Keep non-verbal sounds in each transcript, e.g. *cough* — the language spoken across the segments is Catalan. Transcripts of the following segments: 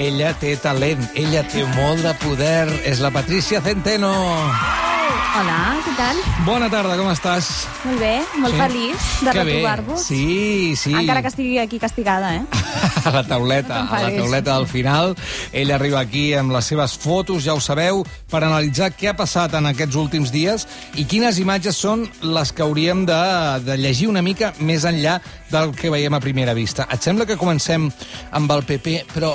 Ella té talent, ella té molt de poder. És la Patricia Centeno. Hola, què tal? Bona tarda, com estàs? Molt bé, molt Sí? feliç de retrobar-vos. Sí, sí. Encara que estigui aquí castigada, eh? *laughs* a la tauleta, No a la tauleta del final. Ell arriba aquí amb les seves fotos, ja ho sabeu, per analitzar què ha passat en aquests últims dies i quines imatges són les que hauríem de, de llegir una mica més enllà del que veiem a primera vista. Et sembla que comencem amb el PP, però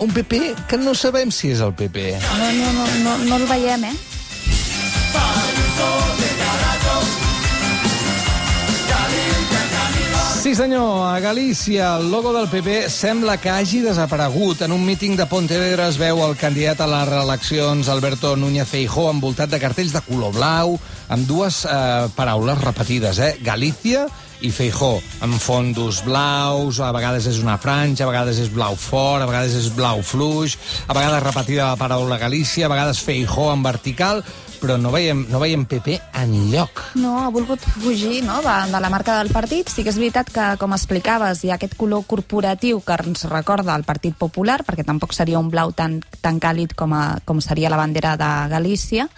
un PP que no sabem si és el PP. No, no, no, no, no el veiem, eh? Sí, senyor, a Galícia el logo del PP sembla que hagi desaparegut. En un míting de Pontevedra es veu el candidat a les reeleccions, Alberto Núñez Feijó, envoltat de cartells de color blau, amb dues eh, paraules repetides, eh? Galícia i Feijó, amb fondos blaus, a vegades és una franja, a vegades és blau fort, a vegades és blau fluix, a vegades repetida la paraula Galícia, a vegades Feijó en vertical, però no veiem, no veiem PP enlloc. No, ha volgut fugir no, de, de la marca del partit. Sí que és veritat que, com explicaves, hi ha aquest color corporatiu que ens recorda el Partit Popular, perquè tampoc seria un blau tan, tan càlid com, a, com seria la bandera de Galícia,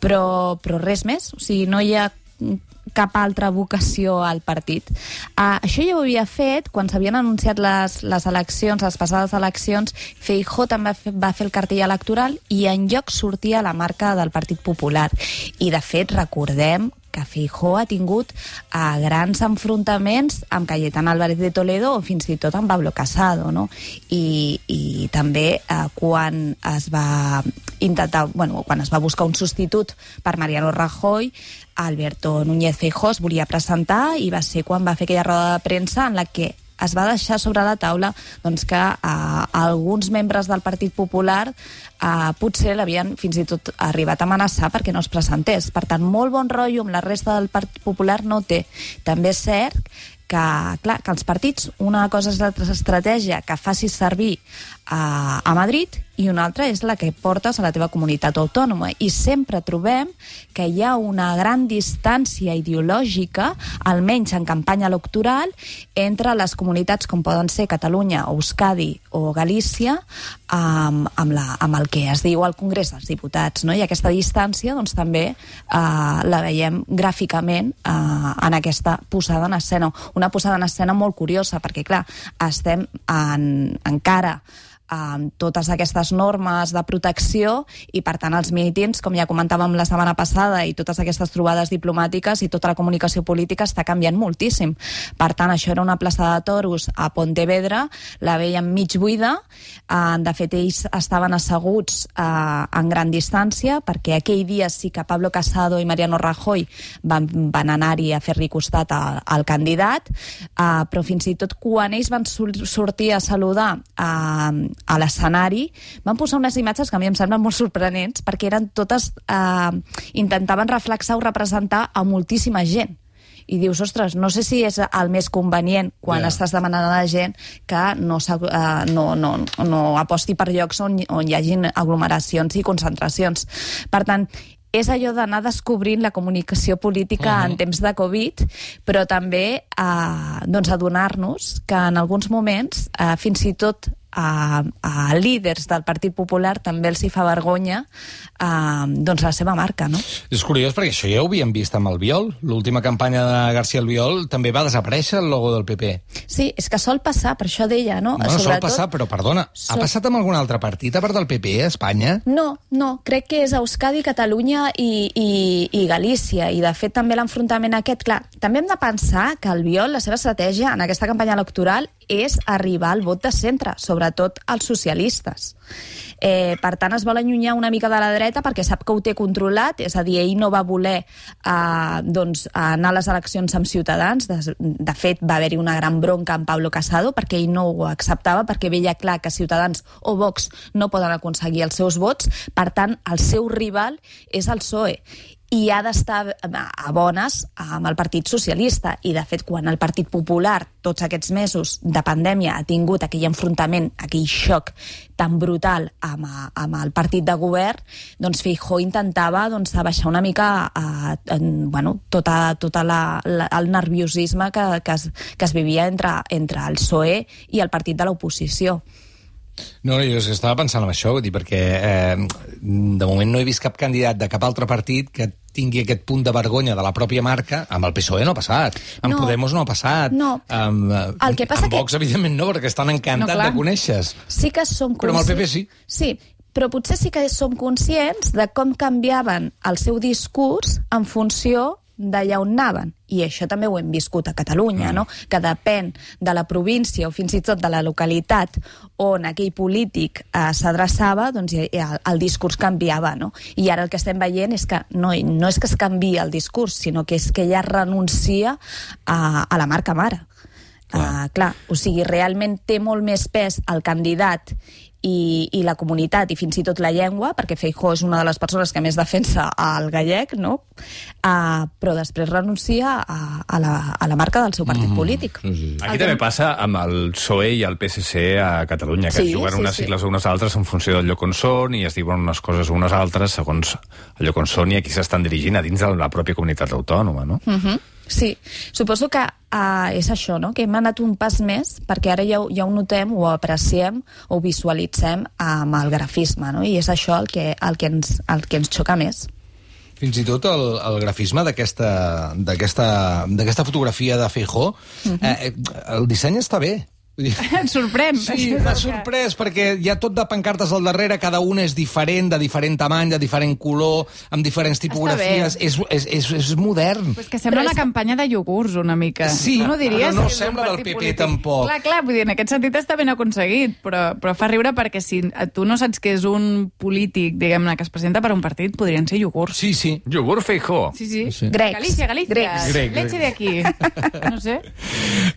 però, però res més. O sigui, no hi ha cap altra vocació al partit. Uh, això ja ho havia fet quan s'havien anunciat les, les eleccions, les passades eleccions. Feijó també va fer, va fer el cartell electoral i en lloc sortia la marca del Partit Popular. I, de fet, recordem que Feijó ha tingut uh, grans enfrontaments amb Cayetana Álvarez de Toledo o fins i tot amb Pablo Casado, no? I, i també uh, quan es va intentar, bueno, quan es va buscar un substitut per Mariano Rajoy, Alberto Núñez Feijó es volia presentar i va ser quan va fer aquella roda de premsa en la que es va deixar sobre la taula doncs, que eh, alguns membres del Partit Popular eh, potser l'havien fins i tot arribat a amenaçar perquè no es presentés. Per tant, molt bon rotllo amb la resta del Partit Popular no té. També és cert que, clar, que els partits, una cosa és l'estratègia que facis servir a, a Madrid i una altra és la que portes a la teva comunitat autònoma. I sempre trobem que hi ha una gran distància ideològica, almenys en campanya electoral, entre les comunitats com poden ser Catalunya, Euskadi o Galícia, amb, amb, la, amb el que es diu al Congrés dels Diputats. No? I aquesta distància doncs, també eh, la veiem gràficament eh, en aquesta posada en escena. Una posada en escena molt curiosa, perquè, clar, estem en, encara amb totes aquestes normes de protecció i, per tant, els mítings, com ja comentàvem la setmana passada, i totes aquestes trobades diplomàtiques i tota la comunicació política està canviant moltíssim. Per tant, això era una plaça de toros a Pontevedra, la veiem mig buida, eh, de fet, ells estaven asseguts eh, en gran distància, perquè aquell dia sí que Pablo Casado i Mariano Rajoy van, van anar-hi a fer-li costat al, candidat, eh, però fins i tot quan ells van sortir a saludar a l'escenari, van posar unes imatges que a mi em semblen molt sorprenents, perquè eren totes... Eh, intentaven reflexar o representar a moltíssima gent i dius, ostres, no sé si és el més convenient quan yeah. estàs demanant a la gent que no, eh, no, no, no aposti per llocs on, on hi hagin aglomeracions i concentracions. Per tant, és allò d'anar descobrint la comunicació política Mhm. en temps de Covid, però també eh, doncs adonar-nos que en alguns moments, eh, fins i tot a, a líders del Partit Popular també els hi fa vergonya eh, doncs la seva marca, no? És curiós perquè això ja ho havíem vist amb el Viol. L'última campanya de García Albiol també va desaparèixer el logo del PP. Sí, és que sol passar, per això deia, no? Bueno, sol passar, però perdona, ha Sol- passat amb algun altre partit a part del PP a Espanya? No, no, crec que és Euskadi, Catalunya i, i, i Galícia, i de fet també l'enfrontament aquest, clar, també hem de pensar que el Viol, la seva estratègia en aquesta campanya electoral és arribar al vot de centre, sobretot als socialistes. Eh, per tant, es vol allunyar una mica de la dreta perquè sap que ho té controlat, és a dir, ell no va voler eh, doncs, anar a les eleccions amb Ciutadans, de, de fet va haver-hi una gran bronca amb Pablo Casado perquè ell no ho acceptava, perquè veia clar que Ciutadans o Vox no poden aconseguir els seus vots, per tant, el seu rival és el PSOE. I ha d'estar a bones amb el Partit Socialista. I, de fet, quan el Partit Popular, tots aquests mesos de pandèmia, ha tingut aquell enfrontament, aquell xoc tan brutal amb, amb el partit de govern, doncs Feijó intentava doncs, abaixar una mica eh, en, bueno, tota, tota la, la, el nerviosisme que, que, es, que es vivia entre, entre el PSOE i el partit de l'oposició. No, jo estava pensant en això, vull dir, perquè eh, de moment no he vist cap candidat de cap altre partit que tingui aquest punt de vergonya de la pròpia marca. Amb el PSOE no ha passat, amb No. Podemos no ha passat, No. amb, eh, El que passa amb que- Vox, evidentment, no, perquè estan encantats No, clar. de conèixer sí que som Però amb el PP conscients- sí. Sí, però potser sí que som conscients de com canviaven el seu discurs en funció d'allà on anaven. I això també ho hem viscut a Catalunya, mm. no? que depèn de la província o fins i tot de la localitat on aquell polític eh, s'adreçava, doncs i el, el discurs canviava. No? I ara el que estem veient és que no, no és que es canvi el discurs, sinó que és que ja renuncia a, a la marca mare. Clar. Uh, clar, o sigui, realment té molt més pes el candidat i, i la comunitat i fins i tot la llengua, perquè Feijó és una de les persones que més defensa el gallec, no? Uh, però després renuncia a, a, la, a la marca del seu partit mm. polític. Aquí també passa amb el PSOE i el PSC a Catalunya, que Sí, sí, juguen sí, unes sí. sigles o unes altres en funció del lloc on són i es diuen unes coses o unes altres segons el lloc on són i a qui s'estan dirigint a dins de la pròpia comunitat autònoma, no? Uh -huh. Sí, suposo que uh, és això, no? que hem anat un pas més perquè ara ja, ja ho notem, ho apreciem, ho visualitzem amb el grafisme, no? i és això el que, el que, ens, el que ens xoca més. Fins i tot el, el grafisme d'aquesta fotografia de Feijó, Mhm. eh, eh, el disseny està bé. Vull dir, *laughs* Et sorprèn. Sí, m'ha sorprès, perquè hi ha tot de pancartes al darrere, cada una és diferent, de diferent tamany, de diferent color, amb diferents tipografies. És, és, és, és modern. Pues que sembla Però una és- campanya de iogurts, una mica. Sí, Tu no diries no és un sembla del PP polític. tampoc. Clar, clar, vull dir, en aquest sentit està ben aconseguit, però, però fa riure perquè si tu no saps que és un polític, diguem-ne, que es presenta per un partit, podrien ser iogurts. Sí, sí. Iogurt Feijó. Sí, sí. Sí. Grecs. Galícia, Galícia. Grecs. Grec, Leche de aquí. *laughs* No sé.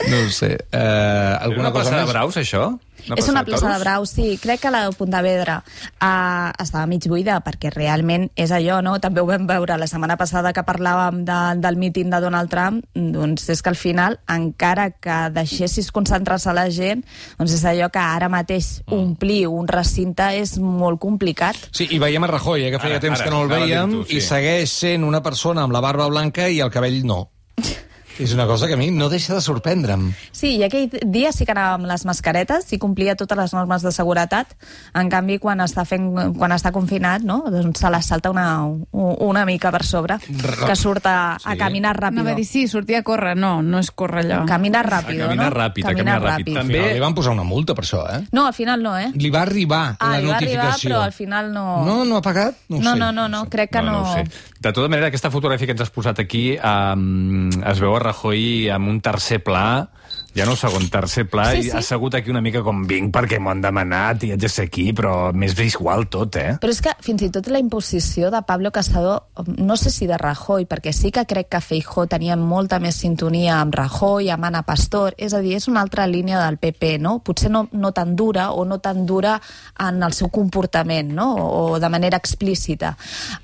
No ho sé. Uh, alguna una cosa plaça de més? braus, això? és una plaça de toros? braus, sí. Crec que la de Pontevedra uh, estava mig buida, perquè realment és allò, no? També ho vam veure la setmana passada que parlàvem de, del míting de Donald Trump, doncs és que al final, encara que deixessis concentrar-se la gent, doncs és allò que ara mateix omplir un recinte és molt complicat. Sí, i veiem a Rajoy, eh, que feia Ara, temps ara, que no el veiem, tu, sí. i segueix sent una persona amb la barba blanca i el cabell no. *laughs* És una cosa que a mi no deixa de sorprendre'm. Sí, i aquell dia sí que anava amb les mascaretes i complia totes les normes de seguretat. En canvi, quan està, fent, quan està confinat, no? doncs se la salta una, una mica per sobre, que surt a, a Sí. caminar ràpid. No va dir, sí, sortia a córrer. No, no és córrer allò. Caminar ràpid, A caminar no? ràpid, a caminar caminar ràpid. Al També- final li van posar una multa per això, eh? No, al final no, eh? Li va arribar Ah, la li va arribar, notificació. però al final no... No, no ha pagat? No, no, sé. no, no, no, crec que no... ho sé. De tota manera, aquesta fotografia que ens has posat aquí um, es veu a Rajoy amb un tercer pla, ja no segon, tercer pla, Sí, i sí. ha assegut aquí una mica com vinc perquè m'ho han demanat i haig de ser aquí, però m'és igual tot, eh? Però és que fins i tot la imposició de Pablo Casado, no sé si de Rajoy, perquè sí que crec que Feijó tenia molta més sintonia amb Rajoy, amb Ana Pastor, és a dir, és una altra línia del PP, no? Potser no, no tan dura o no tan dura en el seu comportament, no? O de manera explícita.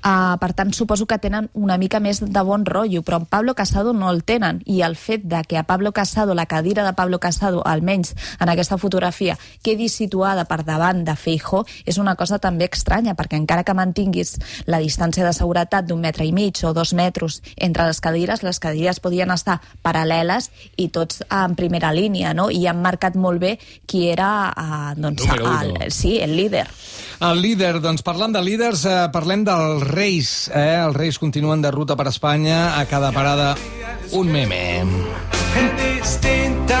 Uh, per tant, suposo que tenen una mica més de bon rotllo, però en Pablo Casado no el tenen, i el fet de que a Pablo Casado, la cadira de Pablo Casado, almenys en aquesta fotografia, quedi situada per davant de Feijó, és una cosa també estranya, perquè encara que mantinguis la distància de seguretat d'un metre i mig o dos metres entre les cadires, les cadires podien estar paral·leles i tots en primera línia, no? I han marcat molt bé qui era uh, doncs, el, sí, el líder. El líder, doncs parlant de líders, eh, parlem dels Reis. Eh? Els Reis continuen de ruta per Espanya, a cada parada un meme. distinta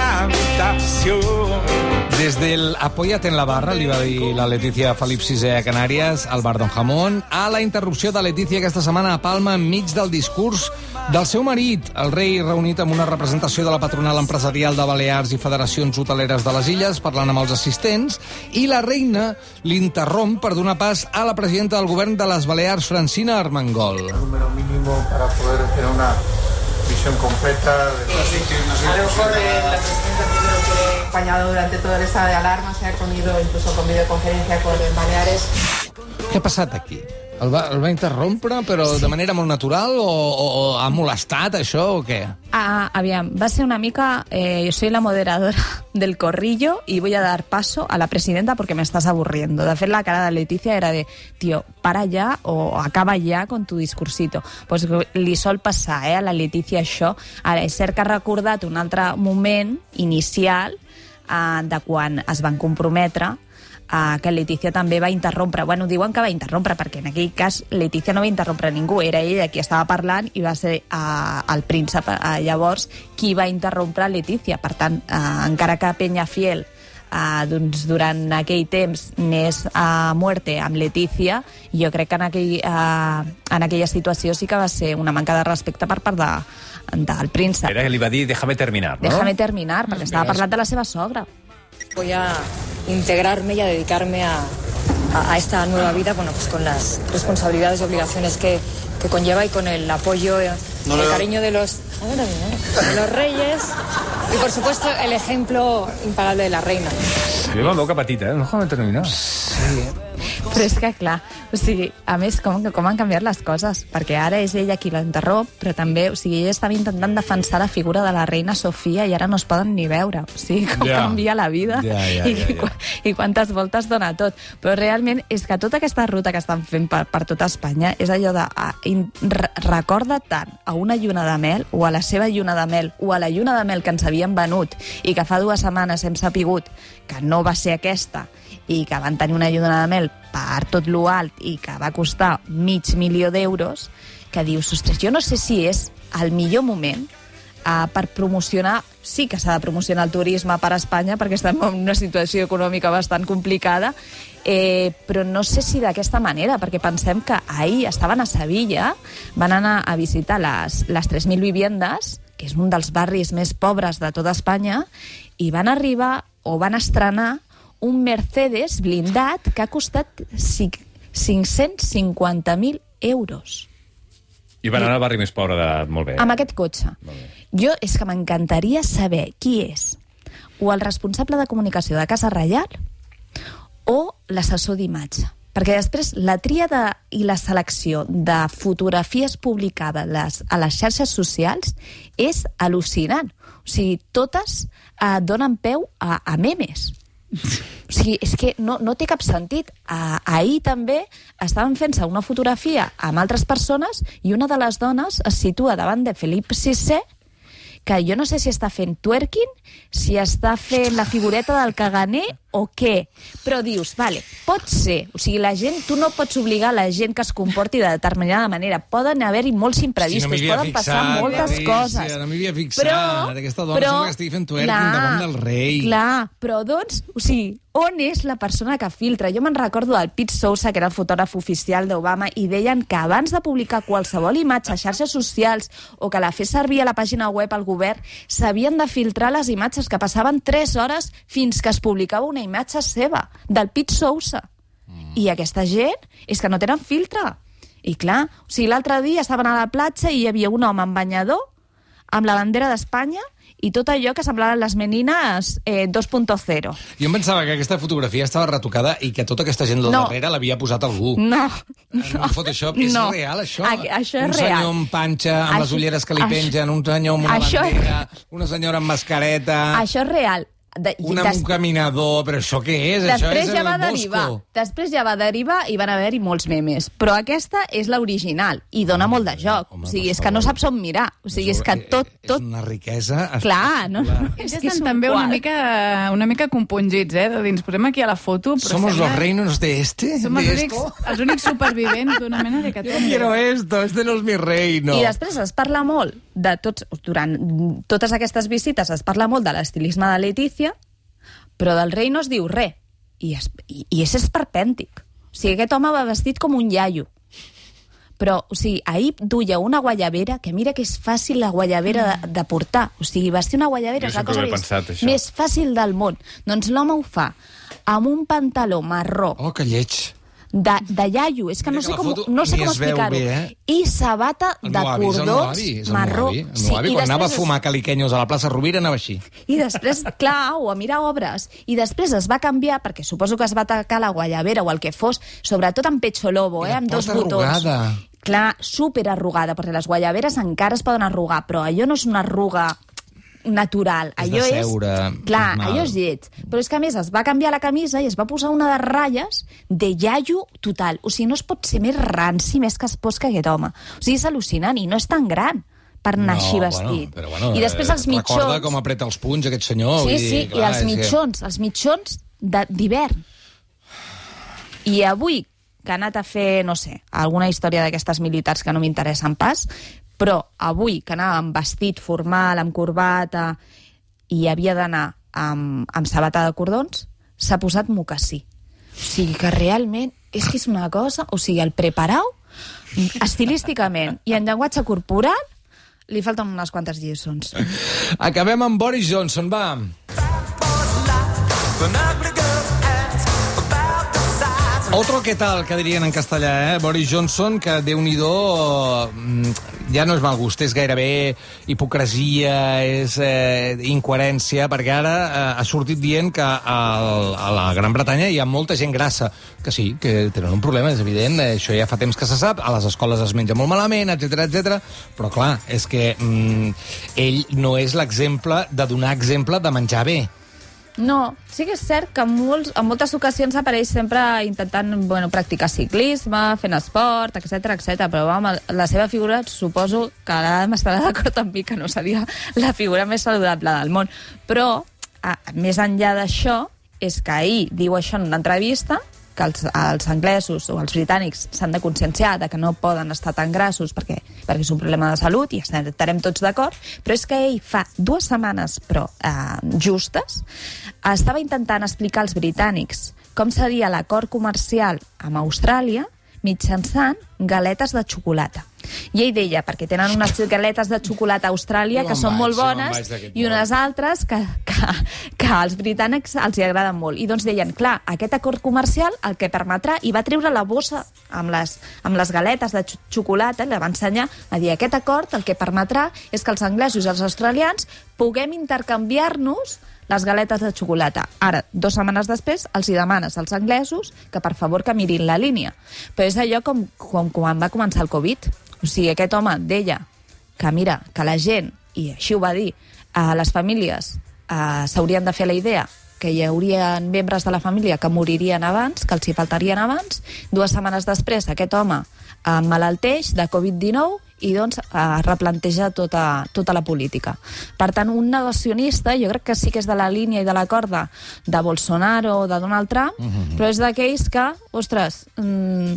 habitación. Desde el Apóyate en la barra, li va dir la Letícia Felip VI a Canàries, al bar Don Jamón, a la interrupció de Letícia aquesta setmana a Palma enmig del discurs del seu marit, el rei reunit amb una representació de la patronal empresarial de Balears i federacions hoteleres de les illes, parlant amb els assistents, i la reina l'interromp per donar pas a la presidenta del govern de les Balears, Francina Armengol. número mínimo para poder tener una visión completa de A lo mejor eh, la presidenta primero acompañado durante todo el estado de alarma, se ha reunido incluso con videoconferencia con Baleares. Què ha passat aquí? El va, el va interrompre, però de manera molt natural, o, o, o ha molestat això, o què? Ah, aviam, va ser una mica... Eh, yo soy la moderadora *laughs* del corrillo y voy a dar paso a la presidenta porque me estás aburriendo. De fet, la cara de Leticia era de, tío, para ya o acaba ya con tu discursito. Pues li sol passar eh, a la Leticia això. Ara, és cert que ha recordat un altre moment inicial eh, de quan es van comprometre uh, que Letícia també va interrompre. Bueno, diuen que va interrompre, perquè en aquell cas Letícia no va interrompre ningú, era ella qui estava parlant i va ser uh, el príncep uh, llavors qui va interrompre Letícia. Per tant, uh, encara que Peñafiel uh, doncs, durant aquell temps n'és a muerte amb Letícia, jo crec que en, aquell, uh, en aquella situació sí que va ser una manca de respecte per part de, del príncep. Era que li va dir, déjame terminar, no? Déjame terminar, perquè estava parlant de la seva sogra. Voy a integrarme y a dedicarme a, a, a esta nueva vida, bueno, pues con las responsabilidades y obligaciones que, que conlleva y con el apoyo, eh, No el cariño de los, los reyes y, por supuesto, el ejemplo impagable de la reina. La boca petita, eh? Déjame terminar. Però és que, clar, o sigui, a més, com, com han canviat les coses? Perquè ara és ella qui l'interromp, però també, o sigui, ella estava intentant defensar la figura de la reina Sofia i ara no es poden ni veure. O sigui, com Ja. canvia la vida Ja, ja, i, ja, ja. qua- i quantes voltes dona tot. Però realment és que tota aquesta ruta que estan fent per, per tota Espanya és allò de... A, in, re, recorda tant a una lluna de mel o a la seva lluna de mel o a la lluna de mel que ens havien venut i que fa dues setmanes hem sapigut que no va ser aquesta i que van tenir una lluna de mel per tot lo alt i que va costar mig milió d'euros, que dius, ostres, jo no sé si és el millor moment uh, per promocionar, sí que s'ha de promocionar el turisme per a Espanya perquè estem en una situació econòmica bastant complicada, eh, però no sé si d'aquesta manera, perquè pensem que ahir estaven a Sevilla, van anar a visitar les, les 3.000 viviendes, que és un dels barris més pobres de tota Espanya, i van arribar o van estrenar un Mercedes blindat que ha costat ci- 550.000 euros I van anar al barri més pobre de... Molt bé. amb aquest cotxe. Jo és que m'encantaria saber qui és o el responsable de comunicació de Casa Reial o l'assessor d'imatge. Perquè després la tríada i la selecció de fotografies publicades les, a les xarxes socials és al·lucinant. O sigui, totes eh, donen peu a, a memes. O sigui, és que no, no té cap sentit. Ah, ahir també estaven fent-se una fotografia amb altres persones i una de les dones es situa davant de Felip VI que jo no sé si està fent twerking, si està fent la figureta del caganer o què. Però dius, vale, pot ser. O sigui, la gent, tu no pots obligar la gent que es comporti de determinada manera. Poden haver-hi molts imprevistos, m'hi havia poden passar fixat, moltes Patricia, coses. no m'hi havia fixat. Aquesta dona sembla que estigui fent twerking davant del rei. Clar, però doncs, o sigui, on és la persona que filtra? Jo me'n recordo del Pete Sousa, que era el fotògraf oficial d'Obama, i deien que abans de publicar qualsevol imatge a xarxes socials o que la fes servir a la pàgina web al govern, s'havien de filtrar les imatges que passaven 3 hores fins que es publicava una imatge seva, del Pete Sousa. Mm. I aquesta gent és que no tenen filtre. I clar, o sigui, l'altre dia estaven a la platja i hi havia un home amb banyador, amb la bandera d'Espanya, i tot allò que semblaven les menines eh, 2.0. Jo em pensava que aquesta fotografia estava retocada i que tota aquesta gent del No. darrere l'havia posat algú. No, En un Photoshop. És No. real, això? A- això és un real. senyor amb panxa, amb les Això- ulleres que li això- pengen, un senyor amb una això és- bandera, una senyora amb mascareta, Això és real. De, un amb un caminador... Però això què és? això Després és ja va derivar. Després ja va derivar i van haver-hi molts memes. Però aquesta és l'original i dona molt de joc. home, o sigui, és que no saps on mirar. O sigui, és que Això, eh, tot... És tot una riquesa... Clar, no, no, és que és estan un també una mica, una mica compungits, eh? De dir, ens posem aquí a la foto, però Somos sembla- los reinos de este, Som de els únics, esto. els únics supervivents d'una mena de *laughs* Yo catàstrofe. quiero esto, este no es mi reino. I després es parla molt de tots, durant totes aquestes visites es parla molt de l'estilisme de Letícia, però del rei no es diu res. I, es, i, i és esperpèntic. O sigui, aquest home va vestit com un iaio. Però, o sigui, ahir duia una guayabera, que mira que és fàcil la guayabera de, de portar. O sigui, vestir una guayabera és la cosa més, pensat, això. més fàcil del món. Doncs l'home ho fa amb un pantaló marró, Oh, que lleig. De, de iaio, és que Mira no sé que com, no sé com explicar-ho. eh? I sabata de avi, és el meu cordons avi, el marró. meu avi. El meu avi, i quan anava a després fumar caliquenyos a la plaça Rovira, anava així. I després, *laughs* clar, o a mirar obres. I després es va canviar, perquè suposo que es va atacar la guayabera o el que fos, sobretot amb pecho lobo, eh, amb dos botons. arrugada. Clar, super arrugada, perquè les guayaberes encara es poden arrugar, però allò no és una arruga natural. És allò seure, és... Clar, normal. allò és lleig. Però és que, a més, es va canviar la camisa i es va posar una de ratlles de iaio total. O sigui, no es pot ser més ranci, més caspós que aquest home. O sigui, és al·lucinant i no és tan gran per anar així vestit. Bueno, bueno, I després eh, els mitjons... Recorda com apreta els punys, aquest senyor. Sí, sí, i clar, els és que- mitjons, els mitjons de- d'hivern. I avui, que ha anat a fer, no sé, alguna història d'aquestes militars que no m'interessen pas, però avui, que anava amb vestit formal, amb corbata, i havia d'anar amb, amb sabata de cordons, s'ha posat mocassí. O sigui que realment és que és una cosa... O sigui, el preparau, estilísticament i en llenguatge corporal, li falten unes quantes lliçons. Acabem amb Boris Johnson, va. Otro que tal, que dirien en castellà, eh? Boris Johnson, que déu nhi ja no és mal gust, és gairebé hipocresia, és eh, incoherència, perquè ara eh, ha sortit dient que al, a la Gran Bretanya hi ha molta gent grassa, que sí, que tenen un problema, és evident, eh, això ja fa temps que se sap, a les escoles es menja molt malament, etc etc. però clar, és que mm, ell no és l'exemple de donar exemple de menjar bé. No, sí que és cert que en, molts, en moltes ocasions apareix sempre intentant bueno, practicar ciclisme, fent esport, etc etc. però home, la seva figura suposo que l'Adam estarà *laughs* d'acord amb mi que no seria la figura més saludable del món. Però, a, més enllà d'això, és que ahir diu això en una entrevista que els, els anglesos o els britànics s'han de conscienciar de que no poden estar tan grassos perquè, perquè és un problema de salut i estarem tots d'acord, però és que ell fa dues setmanes, però eh, justes, estava intentant explicar als britànics com seria l'acord comercial amb Austràlia mitjançant galetes de xocolata. I ell deia, perquè tenen unes galetes de xocolata a Austràlia que són molt bones i unes altres que, que, que als britànics els hi agraden molt. I doncs deien, clar, aquest acord comercial el que permetrà, i va treure la bossa amb les, amb les galetes de xocolata, la va ensenyar, a dir, aquest acord el que permetrà és que els anglesos i els australians puguem intercanviar-nos les galetes de xocolata. Ara, dues setmanes després, els hi demanes als anglesos que per favor que mirin la línia. Però és allò com, com quan va començar el Covid. O sigui, aquest home deia que, mira, que la gent, i així ho va dir, a les famílies eh, s'haurien de fer la idea que hi haurien membres de la família que moririen abans, que els hi faltarien abans. Dues setmanes després, aquest home eh, malalteix de Covid-19 i doncs eh, replanteja tota, tota la política. Per tant, un negacionista, jo crec que sí que és de la línia i de la corda de Bolsonaro o de Donald Trump, uh Mhm. -huh. però és d'aquells que, ostres, mm,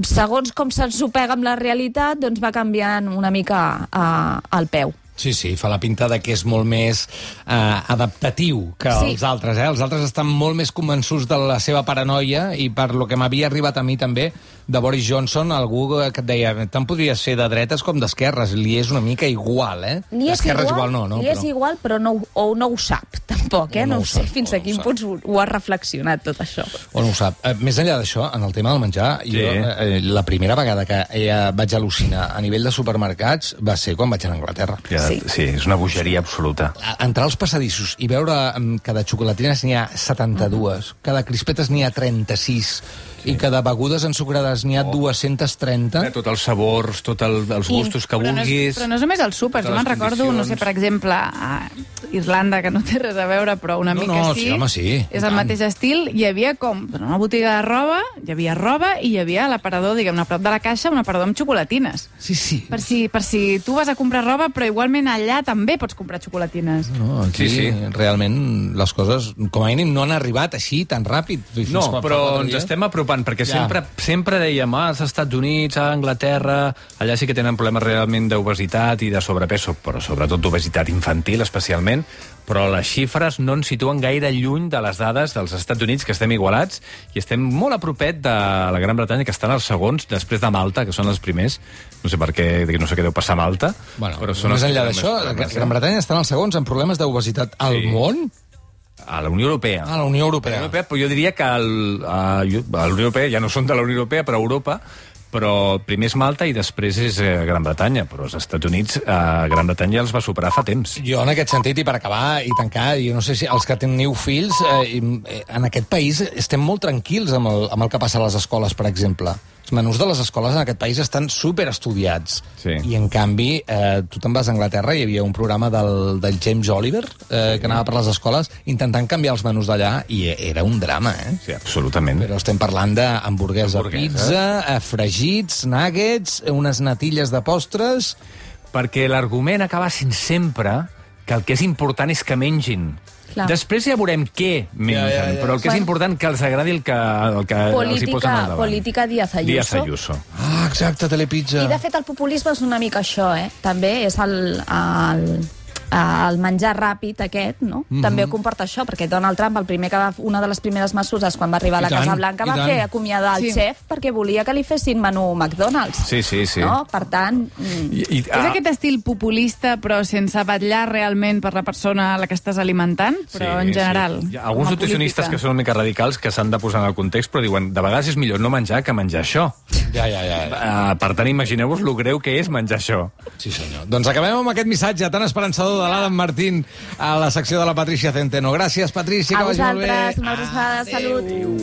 segons com se'ns ho pega amb la realitat, doncs va canviant una mica eh, el peu. Sí, sí, fa la pinta de que és molt més eh, adaptatiu que Sí. els altres. Eh? Els altres estan molt més convençuts de la seva paranoia i per lo que m'havia arribat a mi també de Boris Johnson, algú que et deia tant podria ser de dretes com d'esquerres. Li és una mica igual, eh? Li és D'esquerres igual, igual no, no? li és igual, però no, o no ho sap, tampoc, eh? No No, ho ho sé sap, fins a quin punt ho, ho ha reflexionat, tot això. O no ho sap. Eh, més enllà d'això, en el tema del menjar, Sí. jo, eh, la primera vegada que eh, vaig al·lucinar a nivell de supermercats va ser quan vaig anar a Anglaterra. Ja, Sí. sí. sí, és una bogeria absoluta. Entrar als passadissos i veure mm, que de xocolatines n'hi ha 72, que de crispetes n'hi ha 36, i que de begudes ensucrades n'hi ha 230... Eh, Tot els sabors, tots el, els gustos que però no, és, vulguis... però no és només els súpers. Jo me'n recordo, no sé, per exemple, a Irlanda, que no té res a veure, però una No, mica no, sí. sí, home, sí, i És el mateix estil. Hi havia com una botiga de roba, hi havia roba i hi havia l'aparador, diguem a prop de la caixa, un aparador amb xocolatines. Sí, sí. Per si, per si tu vas a comprar roba, però igualment allà també pots comprar xocolatines. No, aquí Sí, sí. realment les coses, com a mínim, no han arribat així tan ràpid. Fins No, però ens estem apropant, perquè Ja. sempre, sempre dèiem, ah, als Estats Units, a Anglaterra, allà sí que tenen problemes realment d'obesitat i de sobrepeso, però sobretot d'obesitat infantil, especialment, però les xifres no ens situen gaire lluny de les dades dels Estats Units, que estem igualats, i estem molt a propet de la Gran Bretanya, que estan els segons, després de Malta, que són els primers. No sé per què, no sé què deu passar a Malta, Bueno, però són més enllà d'això, la Gran eh? Bretanya estan els segons en problemes d'obesitat al Sí. món? A la Unió Europea. A la Unió Europea. La Unió Europea, però jo diria que el, a, a la Unió Europea ja no són de la Unió Europea, però a Europa, però primer és Malta i després és eh, Gran Bretanya, però als Estats Units eh, Gran Bretanya els va superar fa temps. Jo, en aquest sentit, i per acabar i tancar, jo no sé si els que teniu fills, eh, eh, en aquest país estem molt tranquils amb el, amb el que passa a les escoles, per exemple. Els menús de les escoles en aquest país estan super estudiats. Sí. I, en canvi, eh, tu te'n vas a Anglaterra, hi havia un programa del, del James Oliver, eh, que anava per les escoles, intentant canviar els menús d'allà, i era un drama, eh? Sí, absolutament. Però estem parlant d'hamburguesa, Hamburguesa. pizza, eh, fregits, nuggets, unes natilles de postres... Perquè l'argument acaba sent sempre que el que és important és que mengin. Clar. Després ja veurem què mengen, Ja, ja, ja. però el que és Bueno. important que els agradi el que, el que els hi posen al Política, davant. política Díaz Ayuso. Díaz Ayuso. Ah, exacte, Telepizza. I de fet el populisme és una mica això, eh? També és el, el, el menjar ràpid aquest, no? Mhm. També ho comporta això, perquè Donald Trump, el primer que va, una de les primeres mesures quan va arribar a la tant, Casa Blanca va tant. fer acomiadar el Sí. xef perquè volia que li fessin menú McDonald's. Sí, sí, sí. No? Per tant, mm, I, i, És aquest estil populista, però sense vetllar realment per la persona a la que estàs alimentant, però en general. Sí. Hi ha alguns nutricionistes que són una mica radicals que s'han de posar en el context, però diuen, de vegades és millor no menjar que menjar això. Ja, ja, ja. Uh, per tant, imagineu-vos lo greu que és menjar això. Sí, senyor. Doncs acabem amb aquest missatge tan esperançador de l'Adam Martín a la secció de la Patricia Centeno. Gràcies, Patricia, a que vagi molt bé. vosaltres, una abraçada, salut. Adéu.